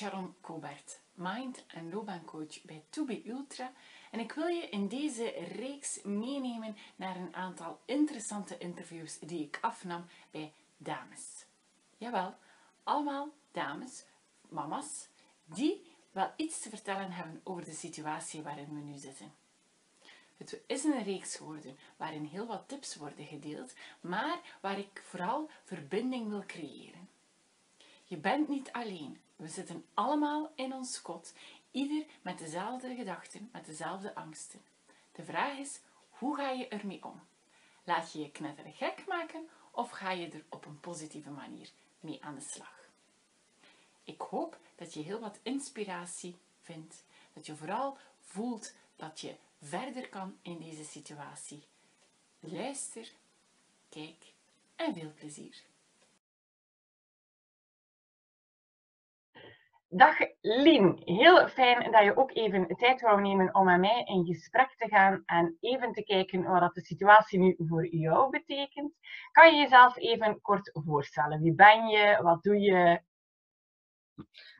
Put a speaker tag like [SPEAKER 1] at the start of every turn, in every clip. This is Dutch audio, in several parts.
[SPEAKER 1] Sharon Kobert, mind- en loopbaancoach bij To Be Ultra en ik wil je in deze reeks meenemen naar een aantal interessante interviews die ik afnam bij dames. Jawel, allemaal dames, mama's, die wel iets te vertellen hebben over de situatie waarin we nu zitten. Het is een reeks geworden waarin heel wat tips worden gedeeld, maar waar ik vooral verbinding wil creëren. Je bent niet alleen. We zitten allemaal in ons kot, ieder met dezelfde gedachten, met dezelfde angsten. De vraag is, hoe ga je ermee om? Laat je je knettergek gek maken of ga je er op een positieve manier mee aan de slag? Ik hoop dat je heel wat inspiratie vindt, dat je vooral voelt dat je verder kan in deze situatie. Luister, kijk en veel plezier.
[SPEAKER 2] Dag Lien, heel fijn dat je ook even tijd wou nemen om met mij in gesprek te gaan en even te kijken wat de situatie nu voor jou betekent. Kan je jezelf even kort voorstellen? Wie ben je? Wat doe je?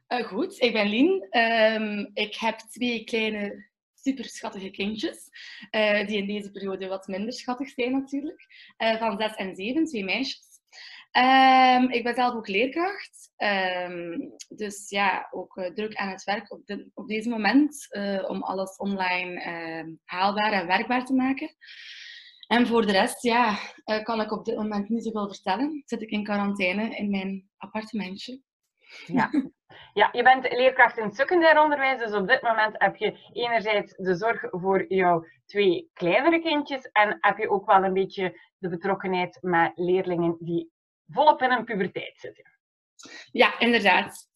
[SPEAKER 3] Uh, goed, ik ben Lien. Um, ik heb twee kleine super schattige kindjes, uh, die in deze periode wat minder schattig zijn natuurlijk, uh, van zes en zeven, twee meisjes. Um, ik ben zelf ook leerkracht, um, dus ja, ook uh, druk aan het werk op, op deze moment om alles online haalbaar en werkbaar te maken. En voor de rest, ja, kan ik op dit moment niet zoveel vertellen. Zit ik in quarantaine in mijn appartementje.
[SPEAKER 2] Ja. ja, je bent leerkracht in het secundair onderwijs, dus op dit moment heb je enerzijds de zorg voor jouw twee kleinere kindjes en heb je ook wel een beetje de betrokkenheid met leerlingen die volop in een puberteit zitten.
[SPEAKER 3] Ja, inderdaad.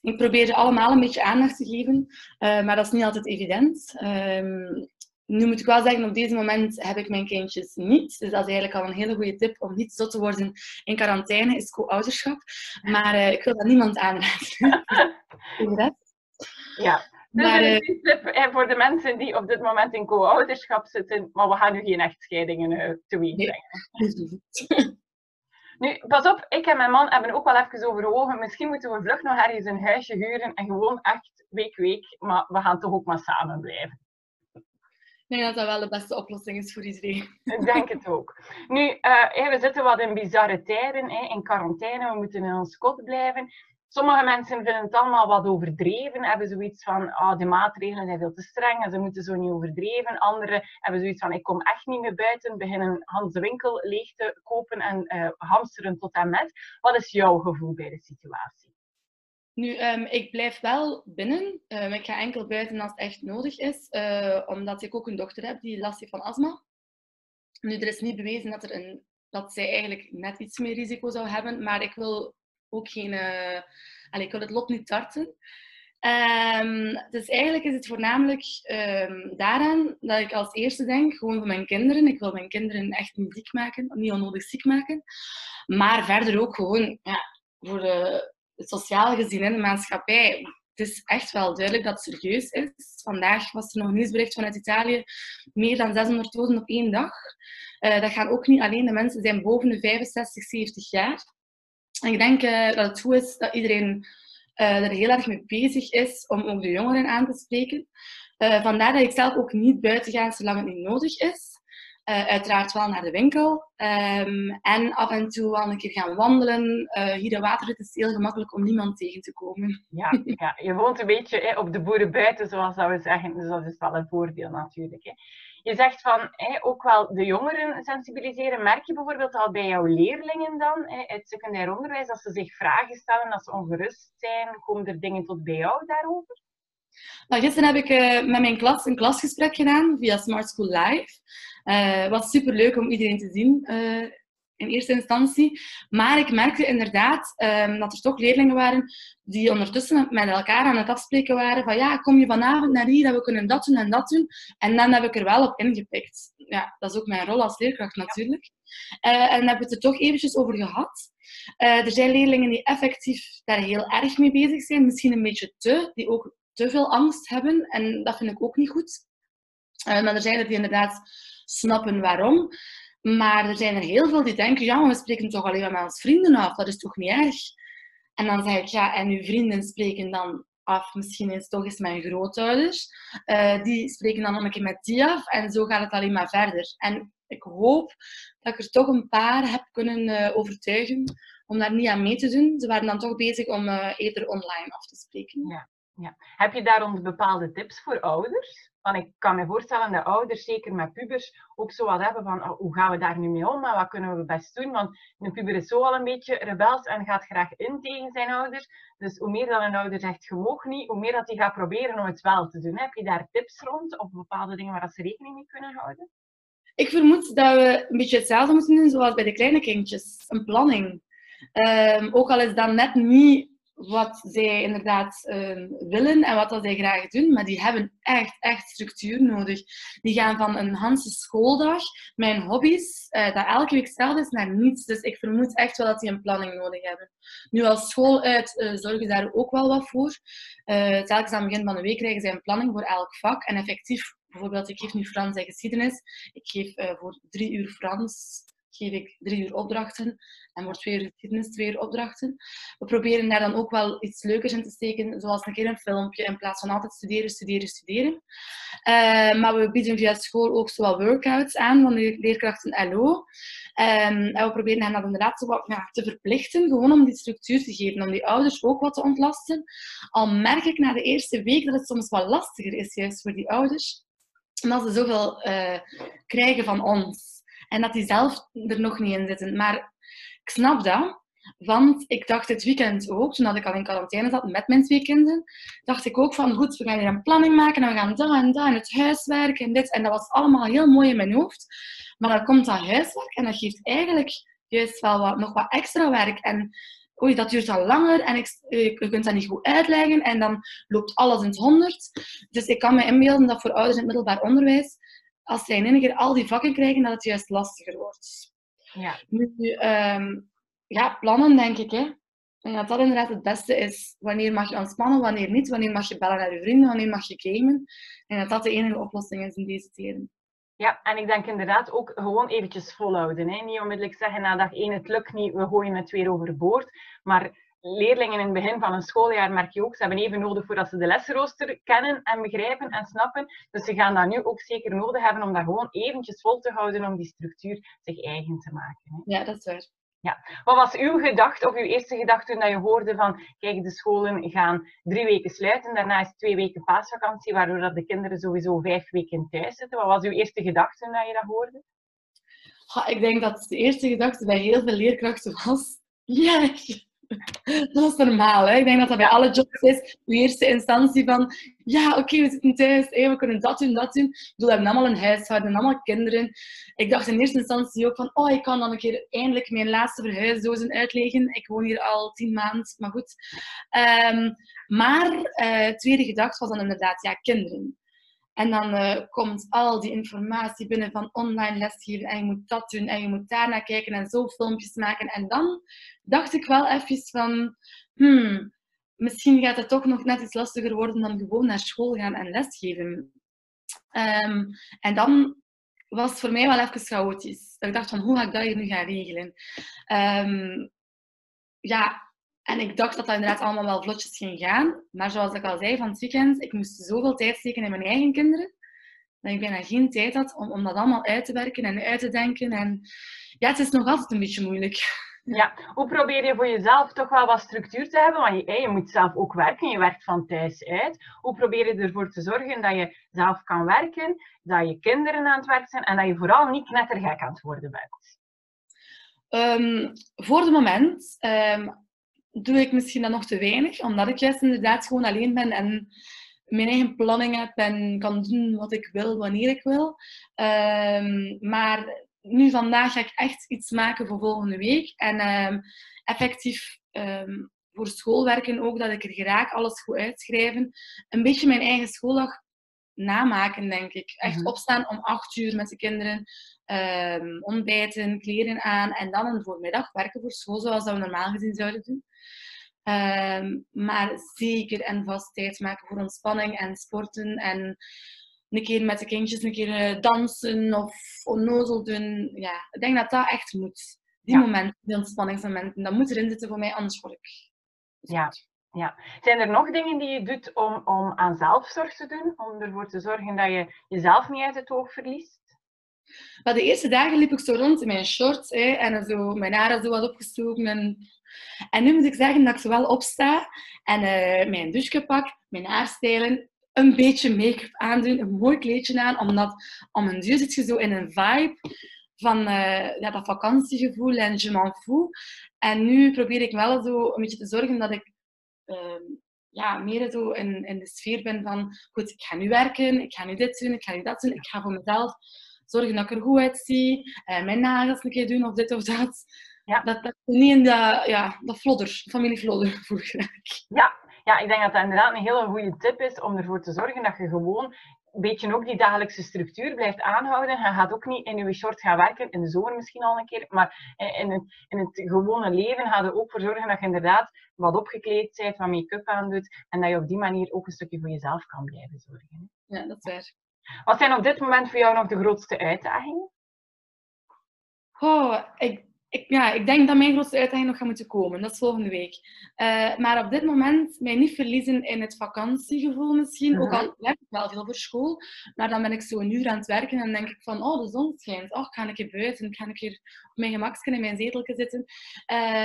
[SPEAKER 3] Ik probeer ze allemaal een beetje aandacht te geven, uh, maar dat is niet altijd evident. Um, nu moet ik wel zeggen, op deze moment heb ik mijn kindjes niet. Dus dat is eigenlijk al een hele goede tip om niet zo te worden in quarantaine, is co-ouderschap. Maar uh, ik wil dat niemand aanraden.
[SPEAKER 2] ja, dus maar, een uh, tip voor de mensen die op dit moment in co-ouderschap zitten, maar we gaan nu geen echtscheidingen teweeg brengen. Nee. Nu, pas op, ik en mijn man hebben ook wel even overwogen. Misschien moeten we vlug nog ergens een huisje huren en gewoon echt week week, maar we gaan toch ook maar samen blijven.
[SPEAKER 3] Ik denk dat dat wel de beste oplossing is voor iedereen.
[SPEAKER 2] Ik denk het ook. Nu, uh, we zitten wat in bizarre tijden, in quarantaine, we moeten in ons kot blijven. Sommige mensen vinden het allemaal wat overdreven, hebben zoiets van, ah, de maatregelen zijn veel te streng en ze moeten zo niet overdreven. Anderen hebben zoiets van, ik kom echt niet meer buiten, beginnen Hans de winkel leeg te kopen en uh, hamsteren tot en met. Wat is jouw gevoel bij de situatie?
[SPEAKER 3] Nu, um, ik blijf wel binnen. Um, ik ga enkel buiten als het echt nodig is, uh, omdat ik ook een dochter heb die last heeft van astma. Nu, er is niet bewezen dat, er een, dat zij eigenlijk net iets meer risico zou hebben, maar ik wil ook geen... Uh, ik wil het lot niet tarten. Um, dus eigenlijk is het voornamelijk um, daaraan dat ik als eerste denk, gewoon voor mijn kinderen. Ik wil mijn kinderen echt niet ziek maken, niet onnodig ziek maken. Maar verder ook gewoon ja, voor de, sociaal gezien in de maatschappij. Het is echt wel duidelijk dat het serieus is. Vandaag was er nog een nieuwsbericht vanuit Italië. Meer dan 600 doden op één dag. Uh, dat gaan ook niet alleen de mensen zijn boven de 65, 70 jaar. En ik denk uh, dat het goed is dat iedereen uh, er heel erg mee bezig is om ook de jongeren aan te spreken. Uh, vandaar dat ik zelf ook niet buiten ga zolang het niet nodig is. Uiteraard wel naar de winkel. Um, en af en toe wel een keer gaan wandelen. Hier in Waterhut is het heel gemakkelijk om niemand tegen te komen.
[SPEAKER 2] Ja, ja je woont een beetje hè, op de boeren buiten, zoals dat we zeggen. Dus dat is wel een voordeel natuurlijk. Hè. Je zegt van ook wel de jongeren sensibiliseren. Merk je bijvoorbeeld al bij jouw leerlingen dan, hè, uit secundair onderwijs, als ze zich vragen stellen, als ze ongerust zijn, komen er dingen tot bij jou daarover?
[SPEAKER 3] Nou, gisteren heb ik uh, met mijn klas een klasgesprek gedaan via Smart School Live. Uh, was super leuk om iedereen te zien uh, in eerste instantie. Maar ik merkte inderdaad um, dat er toch leerlingen waren die ondertussen met elkaar aan het afspreken waren van ja, kom je vanavond naar hier, dat we kunnen dat doen en dat doen. En dan heb ik er wel op ingepikt. Ja, dat is ook mijn rol als leerkracht natuurlijk. Uh, en daar hebben we het er toch eventjes over gehad. er zijn leerlingen die effectief daar heel erg mee bezig zijn, misschien een beetje te, die ook te veel angst hebben. En dat vind ik ook niet goed. Uh, maar er zijn er die inderdaad snappen waarom. Maar er zijn er heel veel die denken, ja, maar we spreken toch alleen maar met ons vrienden af. Dat is toch niet erg? En dan zeg ik, ja, en uw vrienden spreken dan af. Misschien is toch eens mijn grootouders. Uh, die spreken dan nog een keer met die af. En zo gaat het alleen maar verder. En ik hoop dat ik er toch een paar heb kunnen uh, overtuigen om daar niet aan mee te doen. Ze waren dan toch bezig om uh, eerder online af te spreken.
[SPEAKER 2] Ja. Ja. Heb je daarom bepaalde tips voor ouders? Want ik kan me voorstellen dat ouders, zeker met pubers, ook zo wat hebben van oh, hoe gaan we daar nu mee om en wat kunnen we best doen? Want een puber is zo al een beetje rebels en gaat graag in tegen zijn ouders. Dus hoe meer dan een ouder zegt, je niet, hoe meer dat hij gaat proberen om het wel te doen. Heb je daar tips rond of bepaalde dingen waar ze rekening mee kunnen houden?
[SPEAKER 3] Ik vermoed dat we een beetje hetzelfde moeten doen zoals bij de kleine kindjes. Een planning. Um, ook al is dat net niet wat zij inderdaad uh, willen en wat dat zij graag doen, maar die hebben echt, echt structuur nodig. Die gaan van een Hanse schooldag, mijn hobby's, uh, dat elke week hetzelfde is, naar niets. Dus ik vermoed echt wel dat die een planning nodig hebben. Nu, als school uit uh, zorgen daar ook wel wat voor. telkens aan het begin van de week krijgen zij een planning voor elk vak. En effectief, bijvoorbeeld, ik geef nu Frans en geschiedenis. Ik geef voor drie uur Frans geef ik drie uur opdrachten en voor twee uur fitness twee uur opdrachten. We proberen daar dan ook wel iets leukers in te steken, zoals een keer een filmpje, in plaats van altijd studeren, studeren, studeren. Uh, maar we bieden via school ook zowel workouts aan van de leerkrachten LO. Ehm, en we proberen hen dat inderdaad wat, te verplichten, gewoon om die structuur te geven, om die ouders ook wat te ontlasten. Al merk ik na de eerste week dat het soms wat lastiger is, juist voor die ouders, omdat ze zoveel uh, krijgen van ons. En dat die zelf er nog niet in zitten. Maar ik snap dat. Want ik dacht dit weekend ook, toen ik al in quarantaine zat met mijn twee kinderen, dacht ik ook van, goed, we gaan hier een planning maken en we gaan dat en dat en het huiswerk en dit. En dat was allemaal heel mooi in mijn hoofd. Maar dan komt dat huiswerk en dat geeft eigenlijk juist wel wat, nog wat extra werk. En oei, dat duurt al langer en ik, je kunt dat niet goed uitleggen en dan loopt alles in het honderd. Dus ik kan me inbeelden dat voor ouders in het middelbaar onderwijs als zij in één keer al die vakken krijgen, dat het juist lastiger wordt.
[SPEAKER 2] Ja.
[SPEAKER 3] Nu, um, ja, plannen denk ik. Hè. En dat dat inderdaad het beste is. Wanneer mag je ontspannen, wanneer niet. Wanneer mag je bellen naar je vrienden, wanneer mag je gamen. En dat dat de enige oplossing is in deze tijden.
[SPEAKER 2] Ja, en ik denk inderdaad ook gewoon eventjes volhouden. Hè. Niet onmiddellijk zeggen na dag één, het lukt niet, we gooien het weer overboord. Maar leerlingen in het begin van een schooljaar merk je ook, ze hebben even nodig voordat ze de lesrooster kennen en begrijpen en snappen. Dus ze gaan dat nu ook zeker nodig hebben om dat gewoon eventjes vol te houden om die structuur zich eigen te maken.
[SPEAKER 3] Hè. Ja, dat is waar.
[SPEAKER 2] Ja. Wat was uw gedachte of uw eerste gedachte toen je hoorde van kijk, de scholen gaan drie weken sluiten, daarna is twee weken paasvakantie, waardoor dat de kinderen sowieso vijf weken thuis zitten. Wat was uw eerste gedachte toen je dat hoorde?
[SPEAKER 3] ik denk dat de eerste gedachte bij heel veel leerkrachten was, yes, dat is normaal. Hè? Ik denk dat dat bij alle jobs is. De eerste instantie van, ja, oké, we zitten thuis, we kunnen dat doen, dat doen. Ik bedoel, we hebben allemaal een huishouden, allemaal kinderen. Ik dacht in eerste instantie ook van, oh, ik kan dan een keer eindelijk mijn laatste verhuisdozen uitleggen. Ik woon hier al tien maanden, maar goed. Um, maar uh, tweede gedachte was dan inderdaad, ja, kinderen. En dan uh, komt al die informatie binnen van online lesgeven en je moet dat doen en je moet daar naar kijken en zo filmpjes maken. En dan dacht ik wel even van, hmm, misschien gaat het toch nog net iets lastiger worden dan gewoon naar school gaan en lesgeven. Um, en dan was het voor mij wel even chaotisch. Dat ik dacht van, hoe ga ik dat hier nu gaan regelen? Um, ja, en ik dacht dat dat inderdaad allemaal wel vlotjes ging gaan. Maar zoals ik al zei van het weekend, ik moest zoveel tijd steken in mijn eigen kinderen, dat ik bijna geen tijd had om, om dat allemaal uit te werken en uit te denken. En ja, het is nog altijd een beetje moeilijk.
[SPEAKER 2] Ja, hoe probeer je voor jezelf toch wel wat structuur te hebben? Want je, je moet zelf ook werken, je werkt van thuis uit. Hoe probeer je ervoor te zorgen dat je zelf kan werken, dat je kinderen aan het werk zijn en dat je vooral niet knettergek aan het worden bent?
[SPEAKER 3] Um, voor het moment um, doe ik misschien dan nog te weinig, omdat ik juist inderdaad gewoon alleen ben en mijn eigen planning heb en kan doen wat ik wil, wanneer ik wil. Um, maar nu vandaag ga ik echt iets maken voor volgende week. En um, effectief um, voor schoolwerken ook, dat ik er graag alles goed uitschrijven. Een beetje mijn eigen schooldag namaken, denk ik. Echt mhm. opstaan om acht uur met de kinderen. Um, ontbijten, kleren aan en dan een voormiddag werken voor school, zoals dat we normaal gezien zouden doen. Um, maar zeker en vast tijd maken voor ontspanning en sporten en een keer met de kindjes een keer eh, dansen of onnozel doen. Ja, ik denk dat dat echt moet. Die ja. momenten, die ontspanningsmomenten, dat moet erin zitten voor mij, anders word ik
[SPEAKER 2] Ja. Ja. Zijn er nog dingen die je doet om, om aan zelfzorg te doen? Om ervoor te zorgen dat je jezelf niet uit het oog verliest?
[SPEAKER 3] Maar de eerste dagen liep ik zo rond in mijn shorts en zo, mijn haren zo wat opgestoken. En, en nu moet ik zeggen dat ik zo wel opsta en uh, mijn douche pak, mijn haar stijlen, een beetje make-up aandoen, een mooi kleedje aan, omdat om een duur zit je zo in een vibe van uh, ja, dat vakantiegevoel en je m'en fous. En nu probeer ik wel zo een beetje te zorgen dat ik uh, ja, meer zo in, in de sfeer ben van goed, ik ga nu werken, ik ga nu dit doen, ik ga nu dat doen, ik ga voor mezelf zorgen dat ik er goed uitzie, uh, mijn nagels een keer doen of dit of dat. Ja. Dat, dat niet in de, ja, dat vlodder, familie vlodder voel ik.
[SPEAKER 2] Ja. ja, ik denk dat dat inderdaad een hele goede tip is om ervoor te zorgen dat je gewoon een beetje ook die dagelijkse structuur blijft aanhouden. Je gaat ook niet in je short gaan werken, in de zomer misschien al een keer, maar in het, in het gewone leven gaat er ook voor zorgen dat je inderdaad wat opgekleed bent, wat make-up aandoet en dat je op die manier ook een stukje voor jezelf kan blijven zorgen.
[SPEAKER 3] Ja, dat is waar.
[SPEAKER 2] Wat zijn op dit moment voor jou nog de grootste uitdagingen?
[SPEAKER 3] Oh, ik, ik, ja, ik denk dat mijn grootste uitdaging nog gaat moeten komen. Dat is volgende week. Uh, maar op dit moment mij niet verliezen in het vakantiegevoel misschien. Ook al werk ik wel veel voor school. Maar dan ben ik zo een uur aan het werken en denk ik van, oh, de zon schijnt. Oh, ik ga een keer buiten. Ik ga een keer op mijn gemakje in mijn zetelje zitten.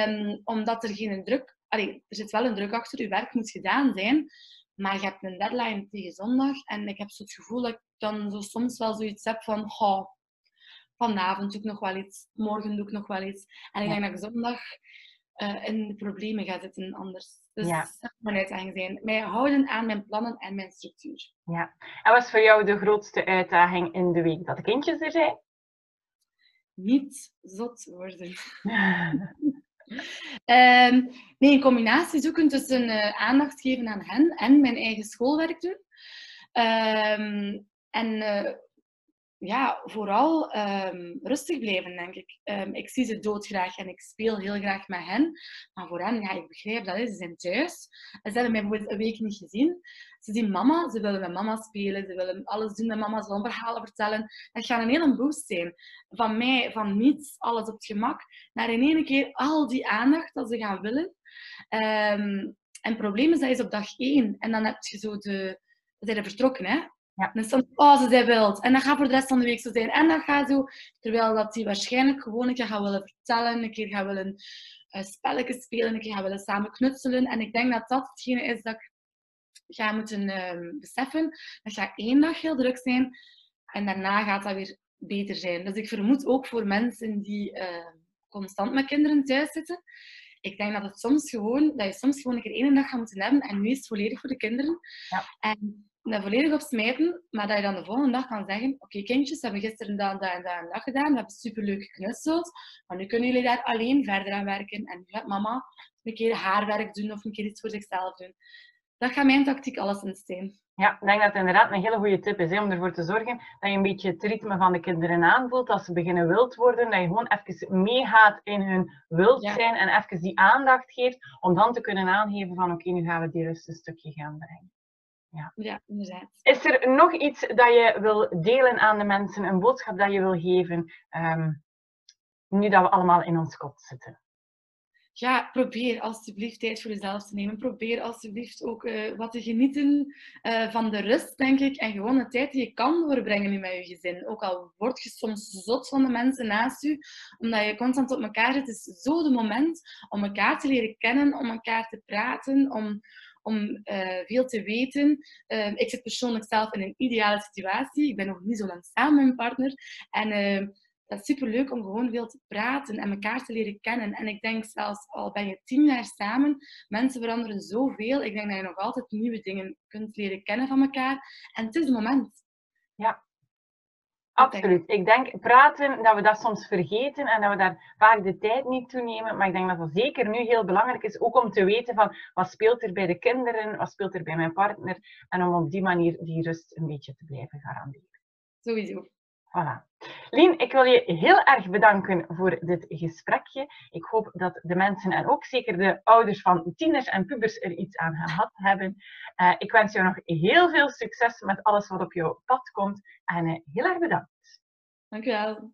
[SPEAKER 3] Um, omdat er geen druk... Allee, er zit wel een druk achter. Je werk moet gedaan zijn. Maar je hebt een deadline tegen zondag. En ik heb zo het gevoel dat ik dan zo soms wel zoiets heb van... Oh, vanavond doe ik nog wel iets. Morgen doe ik nog wel iets. En ik denk dat ik zondag uh, in de problemen ga zitten anders. Dus ja. mijn uitdaging zijn. Mij houden aan mijn plannen en mijn structuur.
[SPEAKER 2] Ja. En wat is voor jou de grootste uitdaging in de week dat de kindjes er zijn?
[SPEAKER 3] Niet zot worden. Um, nee, een combinatie zoeken tussen uh, aandacht geven aan hen en mijn eigen schoolwerk doen. Um, en uh, ja, vooral um, rustig blijven, denk ik. ik zie ze doodgraag en ik speel heel graag met hen. Maar voor hen, ja, ik begrijp dat, ze zijn thuis. Ze hebben mij bijvoorbeeld een week niet gezien. Ze zien mama, ze willen met mama spelen, ze willen alles doen met mama, ze verhalen vertellen. Dat gaat een hele boost zijn. Van mij, van niets, alles op het gemak, naar in één keer al die aandacht dat ze gaan willen. Um, en het probleem is, dat is op dag één. En dan heb je zo de... Ze zijn vertrokken, hè. Ja. Is dan, oh, ze zijn wild. En dat gaat voor de rest van de week zo zijn. En dat gaat zo, terwijl dat die waarschijnlijk gewoon een keer gaan willen vertellen, een keer gaan willen uh, spelletjes spelen, een keer gaan willen samen knutselen. En ik denk dat dat hetgene is dat ik ga moeten uh, beseffen. Dat gaat één dag heel druk zijn en daarna gaat dat weer beter zijn. Dus ik vermoed ook voor mensen die uh, constant met kinderen thuis zitten. Ik denk dat, het soms gewoon, dat je soms gewoon een keer één dag gaat moeten hebben en nu is het volledig voor de kinderen. Ja. En dat volledig op smijten, maar dat je dan de volgende dag kan zeggen: Oké, okay, kindjes, we hebben gisteren dat, dat en dat en dat gedaan, we hebben superleuk geknutseld, maar nu kunnen jullie daar alleen verder aan werken. En nu gaat mama een keer haarwerk doen of een keer iets voor zichzelf doen dat gaat mijn tactiek alleszins zijn.
[SPEAKER 2] Ja, ik denk dat het inderdaad een hele goede tip is hè, om ervoor te zorgen dat je een beetje het ritme van de kinderen aanvoelt. Als ze beginnen wild worden, dat je gewoon even meegaat in hun wild zijn en even die aandacht geeft om dan te kunnen aangeven van oké, nu gaan we die rust een stukje gaan brengen.
[SPEAKER 3] Ja. ja, inderdaad.
[SPEAKER 2] Is er nog iets dat je wil delen aan de mensen, een boodschap dat je wil geven, um, nu dat we allemaal in ons kop zitten?
[SPEAKER 3] ja, probeer alsjeblieft tijd voor jezelf te nemen. Probeer alsjeblieft ook uh, wat te genieten uh, van de rust, denk ik. En gewoon de tijd die je kan doorbrengen nu met je gezin. Ook al word je soms zot van de mensen naast je, omdat je constant op elkaar zit. Het is zo de moment om elkaar te leren kennen, om elkaar te praten, om, om uh, veel te weten. ik zit persoonlijk zelf in een ideale situatie. Ik ben nog niet zo lang samen met mijn partner. En dat is super leuk om gewoon veel te praten en elkaar te leren kennen. En ik denk zelfs al ben je tien jaar samen, mensen veranderen zoveel. Ik denk dat je nog altijd nieuwe dingen kunt leren kennen van elkaar. En het is het moment.
[SPEAKER 2] Ja, Absoluut. Ik denk praten, dat we dat soms vergeten en dat we daar vaak de tijd niet toe nemen. Maar ik denk dat dat zeker nu heel belangrijk is, ook om te weten van wat speelt er bij de kinderen, wat speelt er bij mijn partner. En om op die manier die rust een beetje te blijven garanderen.
[SPEAKER 3] Sowieso.
[SPEAKER 2] Voilà. Lien, ik wil je heel erg bedanken voor dit gesprekje. Ik hoop dat de mensen en ook zeker de ouders van tieners en pubers er iets aan gehad hebben. Uh, ik wens jou nog heel veel succes met alles wat op jouw pad komt. En uh, heel erg bedankt.
[SPEAKER 3] Dankjewel.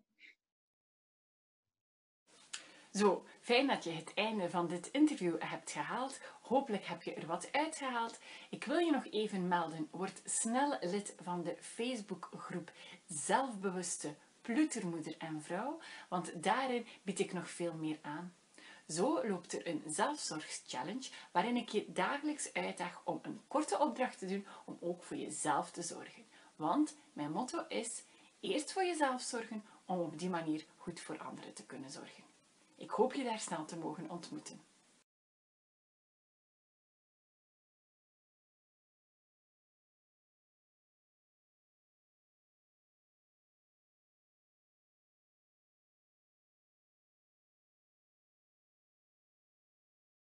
[SPEAKER 1] Zo, Fijn dat je het einde van dit interview hebt gehaald. Hopelijk heb je er wat uitgehaald. Ik wil je nog even melden. Word snel lid van de Facebookgroep Zelfbewuste Plutermoeder en Vrouw, want daarin bied ik nog veel meer aan. Zo loopt er een zelfzorgschallenge waarin ik je dagelijks uitdaag om een korte opdracht te doen om ook voor jezelf te zorgen. Want mijn motto is eerst voor jezelf zorgen om op die manier goed voor anderen te kunnen zorgen. Ik hoop je daar snel te mogen ontmoeten.